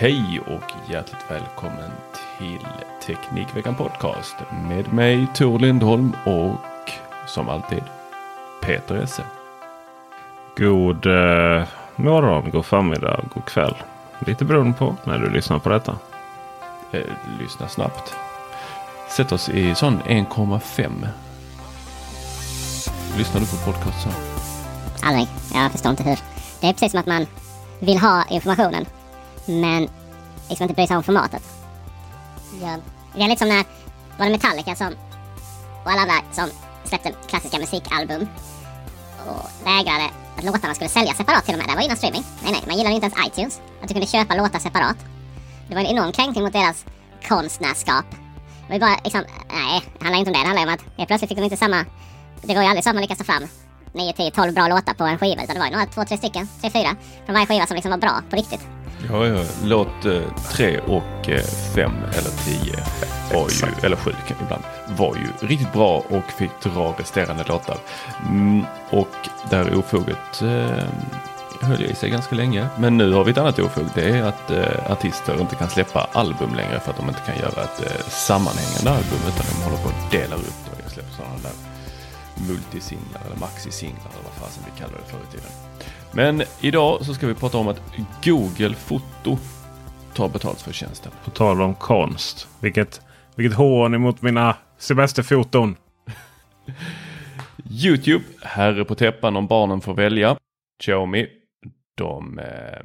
Hej och hjärtligt välkommen till Teknikveckan Podcast med mig Tor Lindholm och som alltid Peter Esse. God eh, morgon, god förmiddag, god kväll. Lite beroende på när du lyssnar på detta. Eh, lyssna snabbt. Sätt oss i sån 1,5. Lyssnar du på podcast så? Aldrig. Jag förstår inte hur. Det är precis som att man vill ha informationen. Men liksom inte bryr sig om formatet. Ja. Det är lite som när var det Metallica som och alla andra som släppte klassiska musikalbum och vägrade att låtarna skulle säljas separat till och med. Det var innan streaming. Nej, nej, man gillade inte ens iTunes. Att du kunde köpa låtar separat. Det var en enorm kränkning mot deras konstnärskap. Det var ju bara liksom, nej, det handlar inte om det. Det handlar om att helt plötsligt fick de inte samma... Det går ju aldrig så att man lyckas ta fram 9, 10, 12 bra låtar på en skiva. Utan det var ju några, två, tre stycken, tre, fyra från varje skiva som liksom var bra på riktigt. Ja, ja. Låt eh, tre och eh, fem eller tio var ju, eller sju ibland, var ju riktigt bra och fick dra resterande låtar. Mm, och där ofoget eh, höll jag i sig ganska länge. Men nu har vi ett annat ofog. Det är att eh, artister inte kan släppa album längre för att de inte kan göra ett eh, sammanhängande album utan de håller på att dela upp det och släpper sådana där multisinglar eller maxisinglar eller vad fasen vi kallade det förr i tiden. Men idag så ska vi prata om att Google Foto tar betalt för tjänsten. På tal om konst. Vilket, vilket hån emot mina semesterfoton. Youtube, herre på täppan om barnen får välja. Xiaomi, de eh,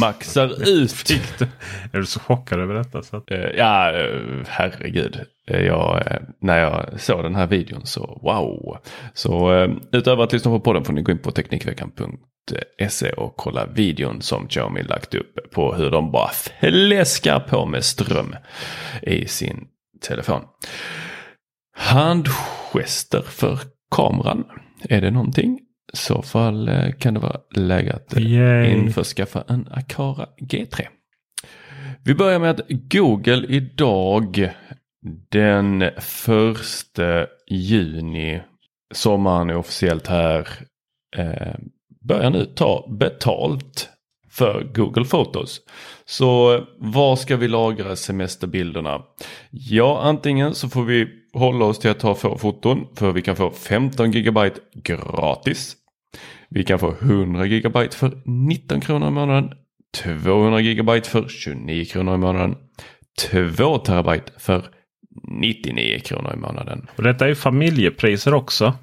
maxar ut. Är du så chockad över detta? Så att, Eh, ja, eh, herregud. Eh, Jag, eh, när jag såg den här videon så wow. Så eh, utöver att lyssna på podden får ni gå in på Teknikveckan.se och kolla videon som Xiaomi lagt upp på hur de bara fläskar på med ström i sin telefon. Handgester för kameran. Är det någonting? I så fall kan det vara läge att Yay. införskaffa en Akara G3. Vi börjar med att Google idag den första juni, sommaren är officiellt här, eh, börjar nu ta betalt för Google Photos. Så var ska vi lagra semesterbilderna? Ja, antingen så får vi hålla oss till att ta få foton för vi kan få 15 GB gratis. Vi kan få 100 GB för 19 kronor i månaden. 200 GB för 29 kronor i månaden. 2 terabyte för 99 kronor i månaden. och detta är ju familjepriser också.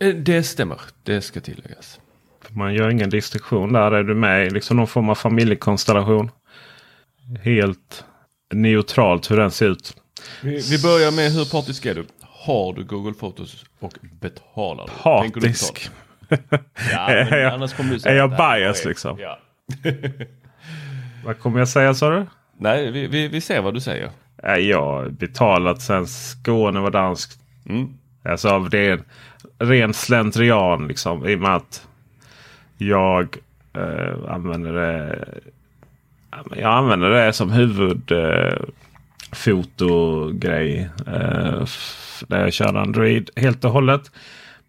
Eh, Det stämmer, det ska tilläggas. Man gör ingen distinktion där. Är du med i liksom någon form av familjekonstellation. Helt neutralt hur den ser ut. Vi, vi börjar med hur partisk är du? Har du Google Photos och betalar du? Du Partisk. betala? Ja, annars kommer du säga är jag bias liksom? Ja. Vad kommer jag säga sa du? Nej, vi, vi, vi ser vad du säger. Nej, Jag har betalat sen Skåne var danskt. Mm. Alltså av ren, ren slentrian liksom. I och med att jag eh, använder det. men Jag använder det som huvud eh. Eh, där jag kör Android helt och hållet.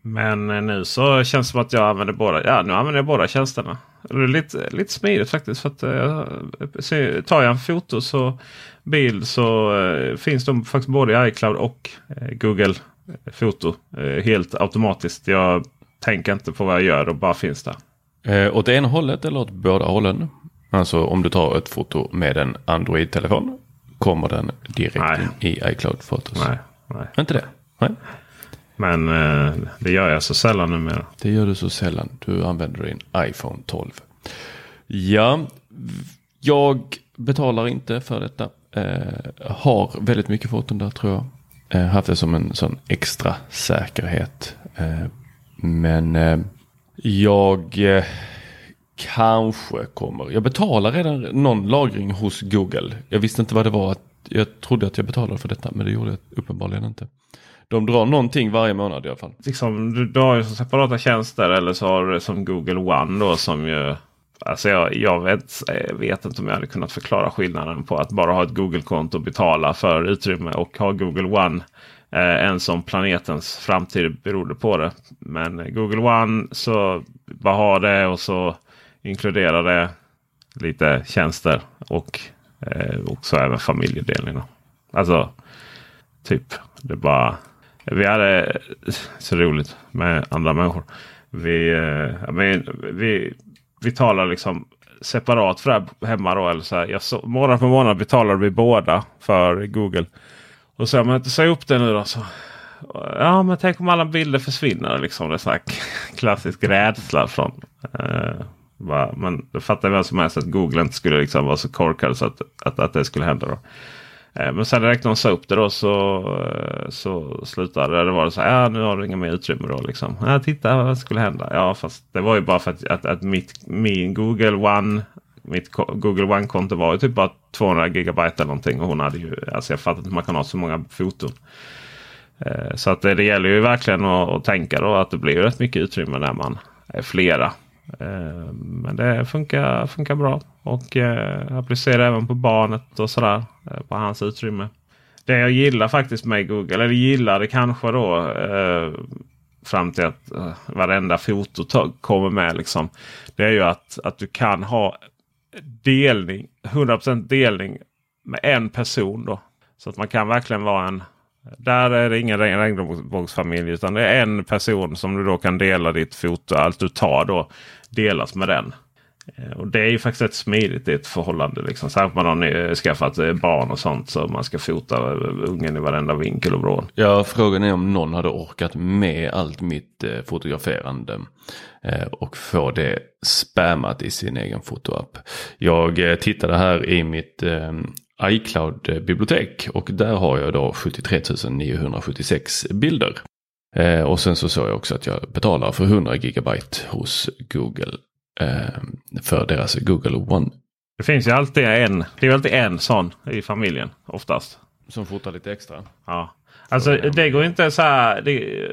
Men nu så känns det som att jag använder båda. Ja, nu använder jag båda tjänsterna. Det är lite, lite smidigt faktiskt. För att, eh, tar jag en foto så bild så eh, finns de faktiskt både i iCloud och eh, Google Foto eh, helt automatiskt. Jag tänker inte på vad jag gör och bara finns där. Eh, åt ena hållet eller åt båda hållen? Alltså om du tar ett foto med en Android-telefon kommer den direkt Nej. in i iCloud Photos. Nej, nej. Inte det? Nej. Men eh, det gör jag så sällan numera. Det gör du så sällan. Du använder din iPhone 12. Ja, jag betalar inte för detta. Eh, har väldigt mycket foton där tror jag. Eh, haft det som en sån extra säkerhet. Eh, men eh, jag eh, kanske kommer. Jag betalar redan någon lagring hos Google. Jag visste inte vad det var. Jag trodde att jag betalade för detta men det gjorde jag uppenbarligen inte. De drar någonting varje månad i alla fall. Liksom, du, du har ju separata tjänster eller så har du som Google One då som ju Alltså jag, jag vet, jag vet inte om jag hade kunnat förklara skillnaden på att bara ha ett Google-konto och betala för utrymme och ha Google One. Eh, ens om planetens framtid berodde på det. Men Google One så bara ha det och så inkludera det lite tjänster och eh, också även familjedelning. Alltså typ det bara. Vi hade eh, så roligt med andra människor. Vi, eh, vi, vi, vi talar liksom separat för det här hemma. Då, eller så här, jag så, månad för månad betalar vi båda för Google. Och så men säg upp det nu då. Så, ja men tänk om alla bilder försvinner. Liksom, det är så här klassisk rädsla från. Eh, bara, men det fattar vem som helst att Google inte skulle liksom vara så korkad så att, att, att det skulle hända. Då. Eh, men sen direkt när de sa upp det då så, eh, så slutade det. Det var så här, ja, nu har du inga mer utrymme då. Liksom. Ja, titta vad skulle hända. Ja, fast det var ju bara för att, att, att mitt, min Google One mitt Google One-konto var ju typ bara 200 gigabyte eller någonting. Och hon hade ju, alltså jag fattar inte hur man kan ha så många foton. Eh, så att det, det gäller ju verkligen att, att tänka då att det blir rätt mycket utrymme när man är flera. Men det funkar, funkar bra. Och eh, applicera även på barnet och sådär. Eh, på hans utrymme. Det jag gillar faktiskt med Google, eller gillade kanske då. Eh, fram till att eh, varenda foto kommer med. Liksom, det är ju att, att du kan ha delning, 100% delning med en person. då. Så att man kan verkligen vara en där är det ingen regnbågsfamilj utan det är en person som du då kan dela ditt foto. Allt du tar då delas med den. Eh, och det är ju faktiskt rätt smidigt i ett förhållande. Liksom. Särskilt om man har skaffat eh, barn och sånt så man ska fota eh, ungen i varenda vinkel och vrå. Ja, frågan är om någon hade orkat med allt mitt fotograferande och få det spammat i sin egen fotoapp. Jag tittade här i mitt iCloud-bibliotek och där har jag då 73 976 bilder. Och sen så såg jag också att jag betalar för 100 gigabyte hos Google för deras Google One. Det finns ju alltid en, det är alltid en sån i familjen oftast. Som fotar lite extra. Ja. Alltså det går inte så här. Det,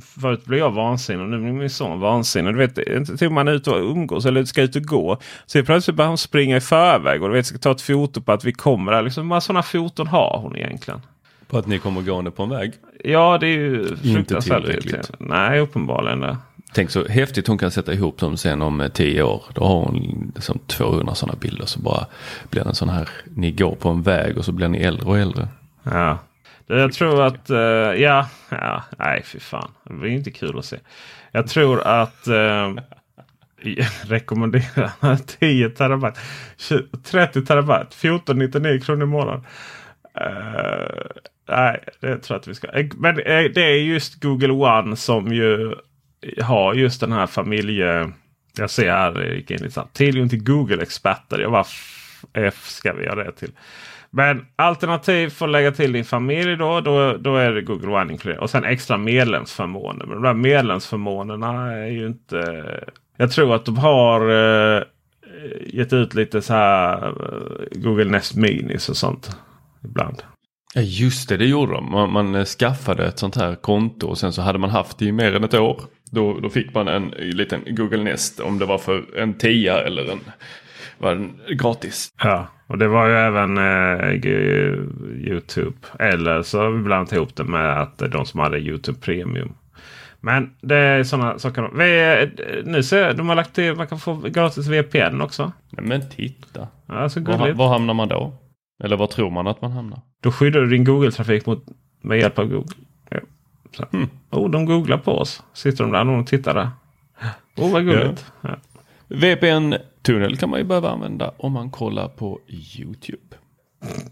förut blev jag vansinnig och nu blir min son vansinnig. Du vet, inte till man är ute och umgås eller ska ut och gå. Så plötsligt börjar hon springa i förväg och du vet, ska ta ett foto på att vi kommer. Liksom, vad sådana foton har hon egentligen? På att ni kommer gående på en väg? Ja, det är ju Inte tillräckligt. Nej, uppenbarligen det. Tänk så häftigt hon kan sätta ihop dem sen om eh, tio år. Då har hon liksom 200 sådana bilder. Så bara blir det en sån här, ni går på en väg och så blir ni äldre och äldre. Ja. Jag tror att, uh, ja, ja, nej fy fan. Det blir inte kul att se. Jag tror att uh, rekommendera 10 terabyte. 30 terabyte. 1499 kronor i månaden. Uh, nej, det tror jag att vi ska. Men det är just Google One som ju har just den här familje... Jag ser här, jag gick in lite snabbt. Tillgång till Google-experter. Jag bara F ska vi göra det till. Men alternativ för att lägga till din familj då, då, då är det Google One inkluderat. Och sen extra medlemsförmåner. Men de där medlemsförmånerna är ju inte... Jag tror att de har eh, gett ut lite så här eh, Google Nest Minis och sånt. Ibland. Ja just det, det gjorde de. Man, man eh, skaffade ett sånt här konto och sen så hade man haft det i mer än ett år. Då, då fick man en liten Google Nest om det var för en tia eller en var den gratis. Ja, och det var ju även eh, Youtube. Eller så har vi blandat ihop det med att de som hade Youtube Premium. Men det är sådana saker. Vi, nu ser jag, de har lagt till man kan få gratis VPN också. Nej, men titta. Alltså Var, gulligt. var hamnar man då? Eller var tror man att man hamnar? Då skyddar du din Google-trafik mot, med hjälp av Google. Ja. Så. Oh, de googlar på oss. Sitter de där och tittar där. Oh, vad gulligt. Ja. VPN-tunnel kan man ju behöva använda om man kollar på YouTube.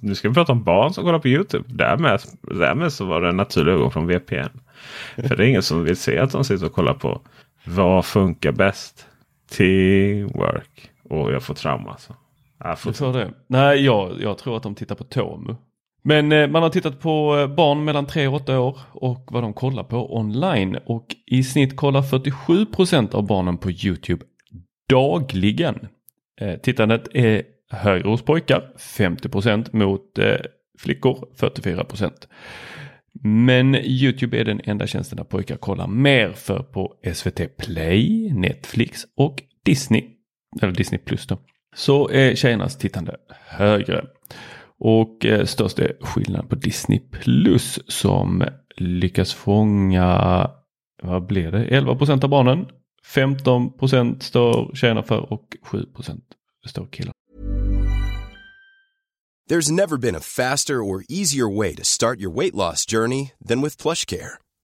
Nu ska vi prata om barn som kollar på Youtube. Därmed, därmed så var det en naturlig övergång från VPN. För det är ingen som vill se att de sitter och kollar på vad funkar bäst? Teamwork. Och jag får trauma alltså. Jag får Du tror det? Nej, jag, jag tror att de tittar på Tomu. Men eh, man har tittat på eh, barn mellan 3 och 8 år och vad de kollar på online. Och i snitt kollar 47 procent av barnen på YouTube dagligen. Eh, tittandet är högre hos pojkar, 50 procent mot flickor, 44 procent. Men YouTube är den enda tjänsten där pojkar kollar mer för på SVT Play, Netflix och Disney. Eller Disney Plus då. Så är tjejernas tittande högre. Och eh, störst är skillnaden på Disney Plus som lyckas fånga, vad blir det, 11 procent av barnen. 15 procent står tjejerna för och 7 procent står killar. There's never been a faster or easier way to start your weight loss journey than with plush care.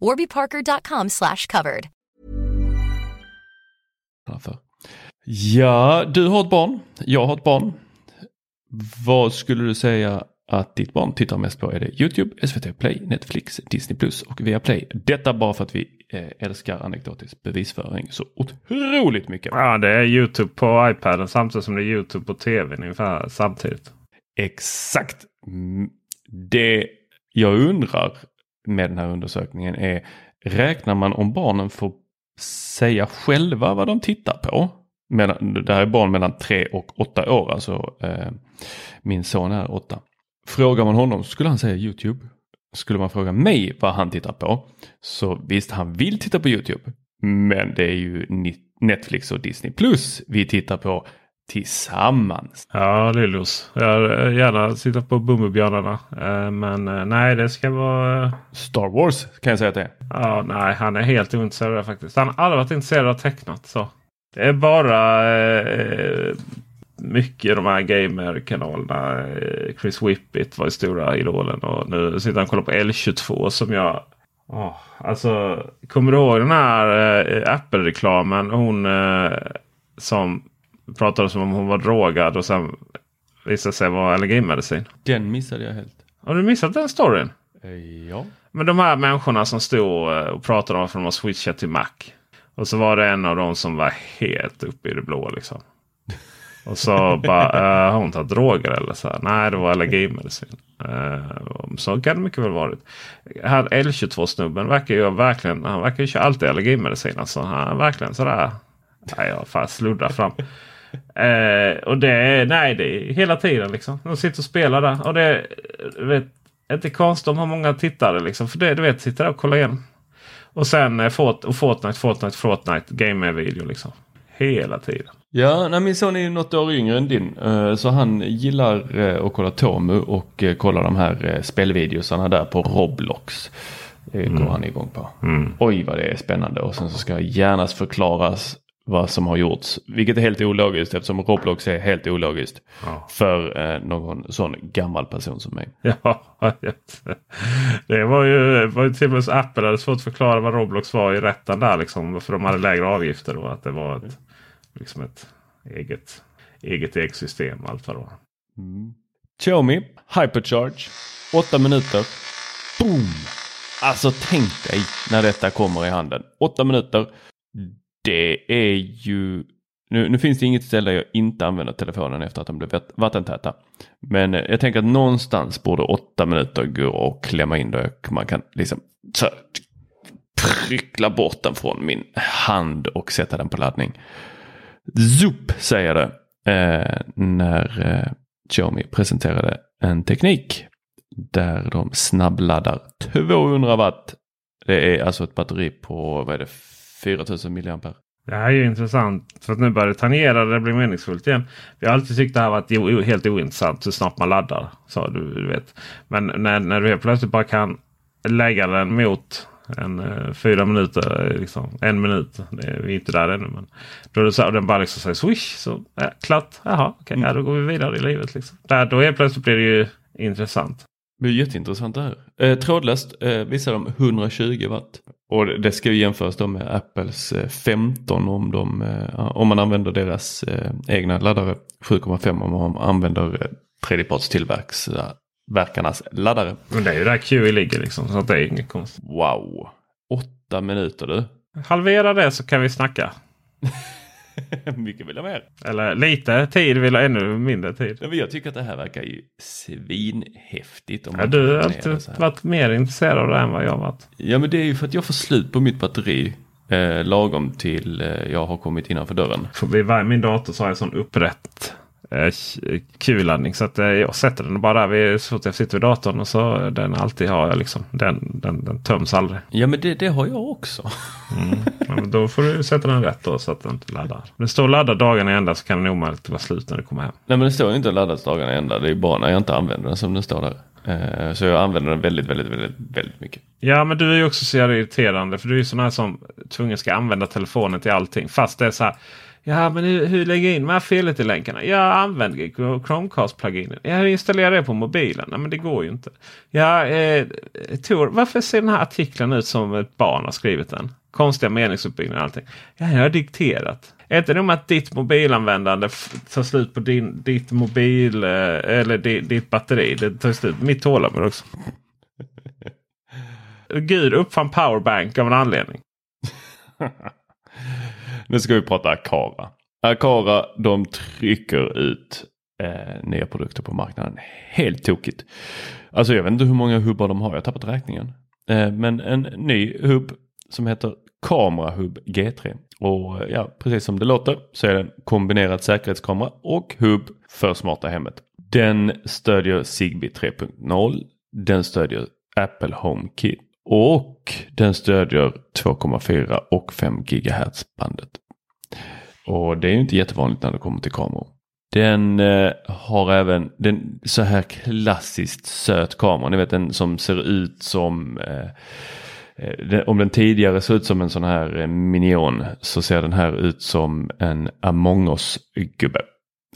warbyparker.com slash covered. Ja, du har ett barn. Jag har ett barn. Vad skulle du säga att ditt barn tittar mest på? Är det YouTube, SVT Play, Netflix, Disney Plus och Viaplay? Detta bara för att vi eh, älskar anekdotisk bevisföring så otroligt mycket. Ja, det är Youtube på iPaden samtidigt som det är Youtube på tvn ungefär samtidigt. Exakt. Mm, Det jag undrar med den här undersökningen är räknar man om barnen får säga själva vad de tittar på? Medan, det här är barn mellan 3 och 8 år, alltså eh, min son är 8. Frågar man honom skulle han säga YouTube. Skulle man fråga mig vad han tittar på så visst han vill titta på YouTube. Men det är ju Netflix och Disney Plus vi tittar på tillsammans. Ja, Lillos. Jag gärna sitta på Bumbibjörnarna. Eh, Men eh, nej, det ska vara... eh, Star Wars kan jag säga att det är. Ja, nej, han är helt ointresserad av det faktiskt. Han har aldrig varit intresserad av tecknat. Så. Det är bara eh, mycket de här gamer-kanalerna. Chris Whippet var ju stora idolen och nu sitter han och kollar på L22 som jag... Oh, alltså, kommer du ihåg den här eh, Apple-reklamen? Hon eh, som pratade som om hon var drogad och sen visade sig vara allergimedicin. Den missade jag helt. Har du missat den storyn? Eh, ja. Men de här människorna som stod eh, och pratade om att de har switchat till Mac. Och så var det en av dem som var helt uppe i det blå. Liksom. Och så bara, äh, har hon tagit droger eller så? Här? Nej, det var allergimedicin. Uh, så kan det mycket väl varit. Här L22-snubben verkar ju verkligen, han verkar ju köra alltid allergimedicin. Alltså, han verkligen sådär, nej jag fan sluddrar fram. Uh, och det nej det är hela tiden liksom. De sitter och spelar där. Och det vet, är inte konstigt om har många tittare liksom. För det du vet, sitter där och kollar igen. Och sen eh, Fort, och Fortnite, Fortnite, Fortnite. Game-video liksom. Hela tiden. Ja, nej, min son är ju något år yngre än din. eh, Så han gillar eh, att kolla Tomu och eh, kolla de här eh, spelvideosarna där på Roblox. Det går han igång på. Mm. Oj vad det är spännande och sen så ska gärna förklaras vad som har gjorts. Vilket är helt ologiskt eftersom Roblox är helt ologiskt. Ja. För eh, någon sån gammal person som mig. Ja, det var ju, var ju till och med så Apple hade svårt att förklara vad Roblox var i rätten där. Liksom, för de hade lägre avgifter då. Att det var ett, liksom ett eget, eget ekosystem. Allt vad det var. Xiaomi Hypercharge 8 minuter. Boom! Alltså tänk dig när detta kommer i handen. 8 minuter. Det är ju... Nu, nu finns det inget ställe jag inte använder telefonen efter att den blev vattentäta. Men eh, jag tänker att någonstans borde åtta minuter gå och klämma in då man kan liksom så, tryckla bort den från min hand och sätta den på laddning. Zoop säger det eh, när eh, Xiaomi presenterade en teknik där de snabbladdar 200 watt. Det är alltså ett batteri på vad är det, 4000 milliampere. Det här är ju intressant. För att nu börjar det tangera det blir meningsfullt igen. Vi har alltid tyckt det här varit helt ointressant hur snabbt man laddar. Så du, du vet. Men när, när du helt plötsligt bara kan lägga den mot en eh, fyra minuter, eh, liksom, en minut. Det är, vi inte där ännu. Men då är det så, och den bara liksom säger swish. Så ja, klart. Jaha, okej. Ja, då går vi vidare i livet. Liksom. Där, då helt plötsligt blir det ju intressant. Det är jätteintressant det här. Eh, trådlöst eh, visar de 120 watt. Och det- ska ju jämföras då med Apples eh, 15 om, de, eh, om man använder deras eh, egna laddare. 7,5 om man använder eh, tredjepartstillverkarnas laddare. Men det är ju där QI ligger liksom. Så att det är inget konstigt. Wow! Åtta minuter du. Halvera det så kan vi snacka. Mycket vill jag mer. Eller lite tid vill ha ännu mindre tid. Men Jag tycker att det här verkar ju svinhäftigt. Om Ja, du har alltid varit mer intresserad av det än vad jag har varit. Ja men det är ju för att jag får slut på mitt batteri eh, lagom till eh, jag har kommit innanför dörren. För vid varje min dator så har jag sån upprätt eh, Q-laddning. Så att eh, jag sätter den bara där vid, så fort jag sitter vid datorn. Och så den alltid har jag liksom. Den, den, den töms aldrig. Ja men det, det har jag också. Ja, men då får du sätta den rätt då så att den inte laddar. Det står laddad dagarna i ända så kan den omöjligt vara slut när du kommer hem. Nej men det står inte laddat dagarna ända. Det är bara när jag inte använder den som den står där. Eh, så jag använder den väldigt, väldigt, väldigt, väldigt mycket. Ja men du är ju också så irriterande. För du är ju sån här som tvungen ska använda telefonen till allting. Fast det är så här. Ja men hur, hur lägger jag in de här felet i länkarna? Jag använder Chromecast-pluginen. Ja, hur installerar jag det på mobilen? Nej men det går ju inte. Ja, eh, Tor, varför ser den här artikeln ut som ett barn har skrivit den? Konstiga meningsuppbyggnader och allting. Ja, jag har dikterat. Är inte det med att ditt mobilanvändande tar slut på din, ditt mobil eh, eller di, ditt batteri? Det tar slut. Mitt tålamod också. Gud uppfann powerbank av en anledning. Nu ska vi prata Akara. Akara de trycker ut eh, nya produkter på marknaden. Helt tokigt. Alltså jag vet inte hur många hubbar de har. Jag har tappat räkningen. Eh, men en ny hubb som heter Kamerahubb G3. Och eh, ja, precis som det låter så är det en kombinerad säkerhetskamera och hubb för smarta hemmet. Den stödjer Zigbee 3.0. Den stödjer Apple HomeKit och den stödjer 2,4 och 5 GHz bandet. Och det är ju inte jättevanligt när det kommer till kameror. Den eh, har även den så här klassiskt söt kamera. Ni vet den som ser ut som eh, eh, den, om den tidigare ser ut som en sån här eh, minion så ser den här ut som en Among us-gubbe.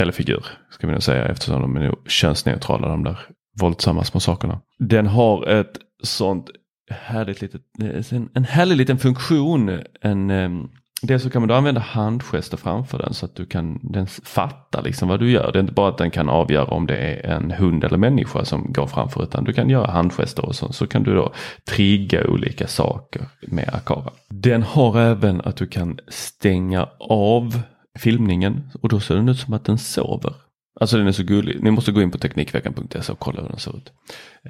Eller figur ska vi nog säga eftersom de är nog könsneutrala de där våldsamma små sakerna. Den har ett sånt härligt litet, eh, en, en härlig liten funktion. En, um, Dels så kan man då använda handgester framför den så att du kan den fattar liksom vad du gör. Det är inte bara att den kan avgöra om det är en hund eller människa som går framför utan du kan göra handgester och så, så kan du då trigga olika saker med Akara. Den har även att du kan stänga av filmningen och då ser den ut som att den sover. Alltså den är så gullig. Ni måste gå in på Teknikveckan.se och kolla hur den ser ut.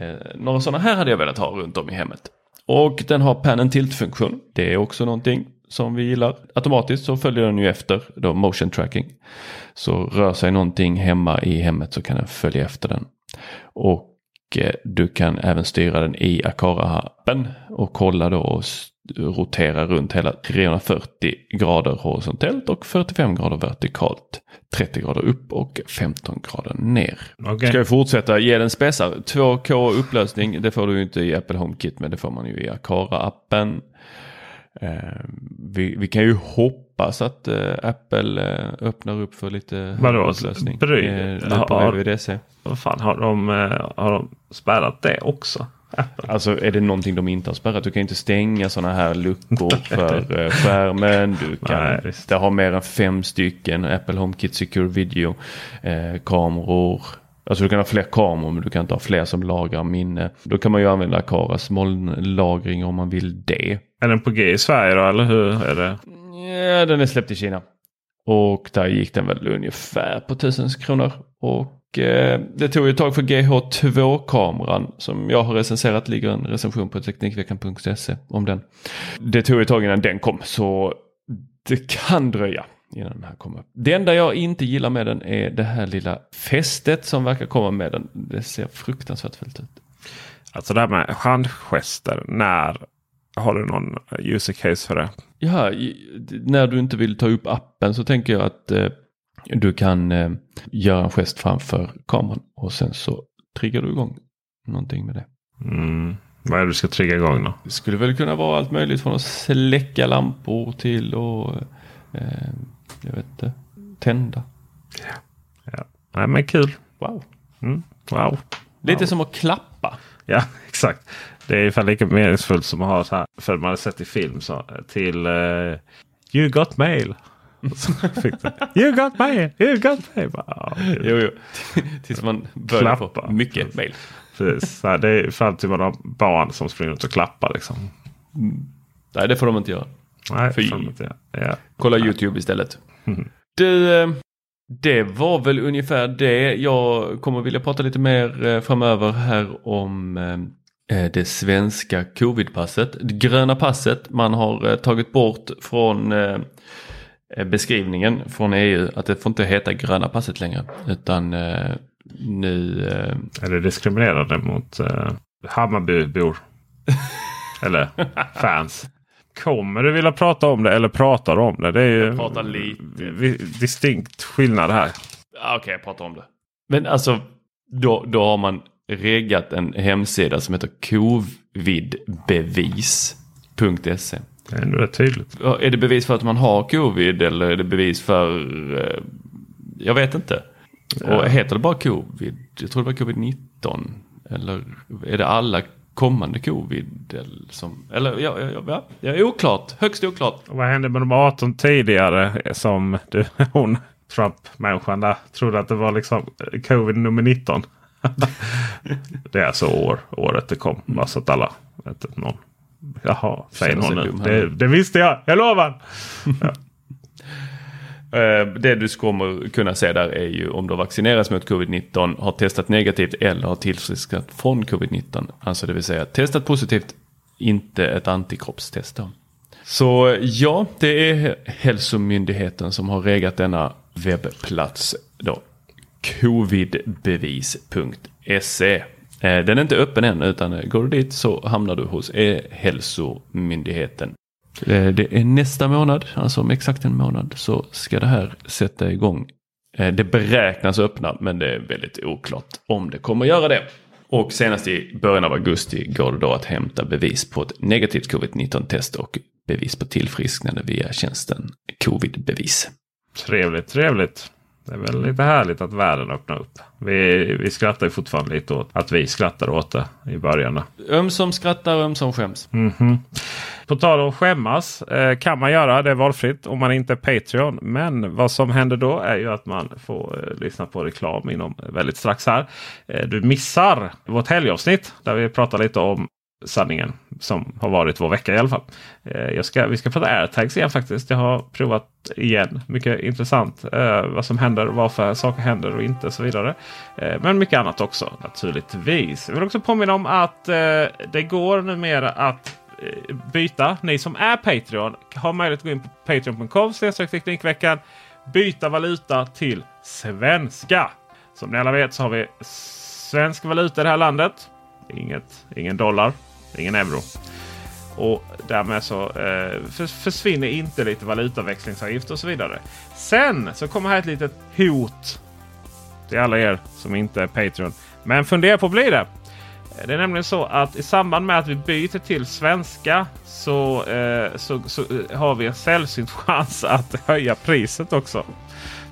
Eh, några sådana här hade jag velat ha runt om i hemmet. Och den har pan and tilt funktion. Det är också någonting som vi gillar. Automatiskt så följer den ju efter då motion tracking. Så rör sig någonting hemma i hemmet så kan den följa efter den. Och eh, du kan även styra den i Akara-appen och kolla då och rotera runt hela 340 grader horisontellt och 45 grader vertikalt. 30 grader upp och 15 grader ner. Okay. Ska vi fortsätta ge den spesar? 2K upplösning, det får du inte i Apple HomeKit men det får man ju i Akara-appen. Eh, vi, vi, kan ju hoppas att eh, Apple eh, öppnar upp för lite Vadå? upplösning. Bry, eh, har. Vad fan, har de, har de spärrat det också? Alltså är det någonting de inte har spärrat? Du kan inte stänga sådana här luckor för skärmen. Du kan Nej, inte ha mer än fem stycken Apple HomeKit Secure Video eh. Alltså du kan ha fler kameror men du kan inte ha fler som lagrar minne. Då kan man ju använda Akaras molnlagring om man vill det. Är den på G i Sverige då eller hur är det? Ja den är släppt i Kina. Och där gick den väl ungefär på 1000 kronor. Och eh, det tog ett tag för GH2-kameran som jag har recenserat. ligger en recension på Teknikveckan.se om den. Det tog ett tag innan den kom så det kan dröja innan den här kommer. Det enda jag inte gillar med den är det här lilla fästet som verkar komma med den. Det ser fruktansvärt fult ut. Alltså det här med handgester. När har du någon user case för det? Ja, när du inte vill ta upp appen så tänker jag att eh, du kan eh, göra en gest framför kameran och sen så triggar du igång någonting med det. Mm. Vad är det du ska trigga igång då? Det skulle väl kunna vara allt möjligt från att släcka lampor till och eh, jag vet inte, tända. Ja, ja. Nej, men kul. Wow. Mm. wow. Lite wow. som att klappa. Ja, exakt. Det är ungefär lika meningsfullt som att ha så här. För man har sett i film så till uh, You got mail. You got mail, you got mail. Bara, jo, jo. Tills man börjar få mycket mail. Precis. Det är fram till man har barn som springer ut och klappar. Liksom. Nej, det får de inte göra. Nej, Fy. Inte, ja. Kolla YouTube istället. Mm. Du, eh, det var väl ungefär det. Jag kommer vilja prata lite mer eh, framöver här om eh, det svenska covidpasset. Det gröna passet man har tagit bort från beskrivningen från EU att det får inte heta gröna passet längre. Utan nu... Är det diskriminerande mot Hammarbybor? Eller fans? Kommer du vilja prata om det eller pratar du om det? Det är ju lite. distinkt skillnad här. Okej, okay, jag pratar om det. Men alltså, då, då har man reggat en hemsida som heter covidbevis.se. Det är ändå rätt tydligt. Är det bevis för att man har covid eller är det bevis för... Eh, jag vet inte. Ja. Och heter det bara covid? Jag tror det var covid-19. Eller är det alla kommande covid. Som, eller ja, ja, ja, oklart. Högst oklart. Och vad hände med de 18 tidigare som du, hon Trump-människan där trodde att det var liksom covid nummer 19. det är alltså år, året det kom. Bara så att alla vet någon. Jaha, säger någon nu. Det, det, visste jag, jag lovar. ja. Eh, det du kommer kunna se där är ju om du har vaccinerats mot covid-19, har testat negativt eller har tillfrisknat från covid-19. Alltså det vill säga testat positivt, inte ett antikroppstest. Då. Så ja, det är Hälsomyndigheten som har regat denna webbplats. Då. Covidbevis.se. Eh, den är inte öppen än utan eh, går du dit så hamnar du hos E-hälsomyndigheten. Eh, det är nästa månad, alltså om exakt en månad, så ska det här sätta igång. Det beräknas öppna, men det är väldigt oklart om det kommer göra det. Och senast i början av augusti går det då att hämta bevis på ett negativt covid-19 test och bevis på tillfrisknande via tjänsten covid-bevis. Trevligt, trevligt. Det är väl lite härligt att världen öppnar upp. Vi, vi skrattar ju fortfarande lite åt att vi skrattar åt det i början. Ömsom skrattar, ömsom skäms. Mm -hmm. På tal om skämmas eh, kan man göra. Det är valfritt om man inte är Patreon. Men vad som händer då är ju att man får eh, lyssna på reklam inom väldigt strax här. Eh, du missar vårt helgavsnitt där vi pratar lite om sanningen som har varit vår vecka i alla fall. Eh, jag ska, vi ska prata airtags igen faktiskt. Jag har provat igen. Mycket intressant eh, vad som händer, varför saker händer och inte och så vidare. Eh, men mycket annat också naturligtvis. Jag vill också påminna om att eh, det går numera att eh, byta. Ni som är Patreon har möjlighet att gå in på patreon.com teknikveckan. Byta valuta till svenska. Som ni alla vet så har vi svensk valuta i det här landet. Inget, ingen dollar, ingen euro. Och därmed så eh, försvinner inte lite valutaväxlingsavgift och så vidare. Sen så kommer här ett litet hot till alla er som inte är Patreon. Men fundera på att bli det. Eh, det är nämligen så att i samband med att vi byter till svenska så, eh, så, så eh, har vi en sällsynt chans att höja priset också.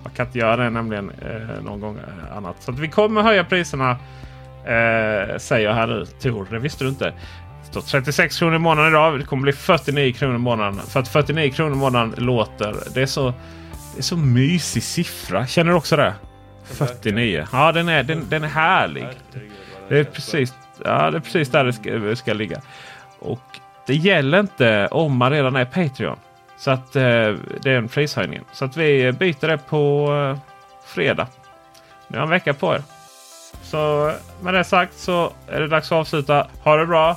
Man kan inte göra det nämligen eh, någon gång eh, annat. Så vi kommer höja priserna eh, säger här nu. Tor, det visste du inte. Så 36 kronor i månaden idag. Det kommer bli 49 kronor i månaden. För att 49 kronor i månaden låter... Det är så, det är så mysig siffra. Känner du också det? 49. Ja, den är, den, den är härlig. Det är precis, ja, det är precis där det ska, ska ligga. Och det gäller inte om man redan är Patreon. Så att eh, det är en prishöjning. Så att vi byter det på eh, fredag. Nu har en vecka på er. Så med det sagt så är det dags att avsluta. Ha det bra!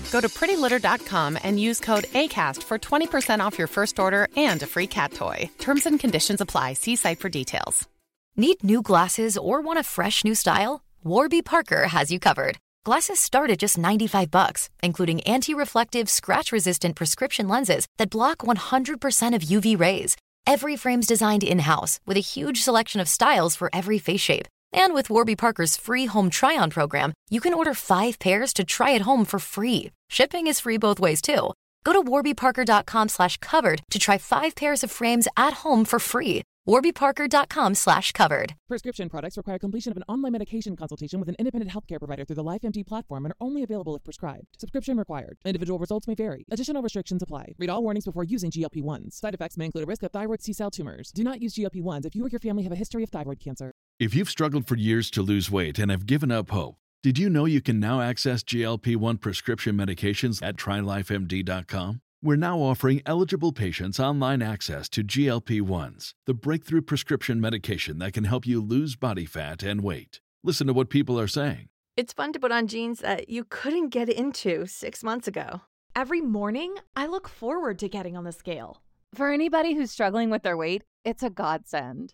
Go to prettylitter.com and use code ACAST for 20% off your first order and a free cat toy. Terms and conditions apply. See site for details. Need new glasses or want a fresh new style? Warby Parker has you covered. Glasses start at just 95 bucks, including anti-reflective, scratch-resistant prescription lenses that block 100% of UV rays Every frame's designed in house with a huge selection of styles for every face shape. And with Warby Parker's free home try on program, you can order five pairs to try at home for free. Shipping is free both ways, too. Go to warbyparker.com slash covered to try five pairs of frames at home for free. warbyparker.com slash covered. Prescription products require completion of an online medication consultation with an independent healthcare provider through the LifeMD platform and are only available if prescribed. Subscription required. Individual results may vary. Additional restrictions apply. Read all warnings before using GLP-1s. Side effects may include a risk of thyroid C-cell tumors. Do not use GLP-1s if you or your family have a history of thyroid cancer. If you've struggled for years to lose weight and have given up hope, did you know you can now access GLP-1 prescription medications at trylifemd.com? We're now offering eligible patients online access to GLP 1s, the breakthrough prescription medication that can help you lose body fat and weight. Listen to what people are saying. It's fun to put on jeans that you couldn't get into six months ago. Every morning, I look forward to getting on the scale. For anybody who's struggling with their weight, it's a godsend.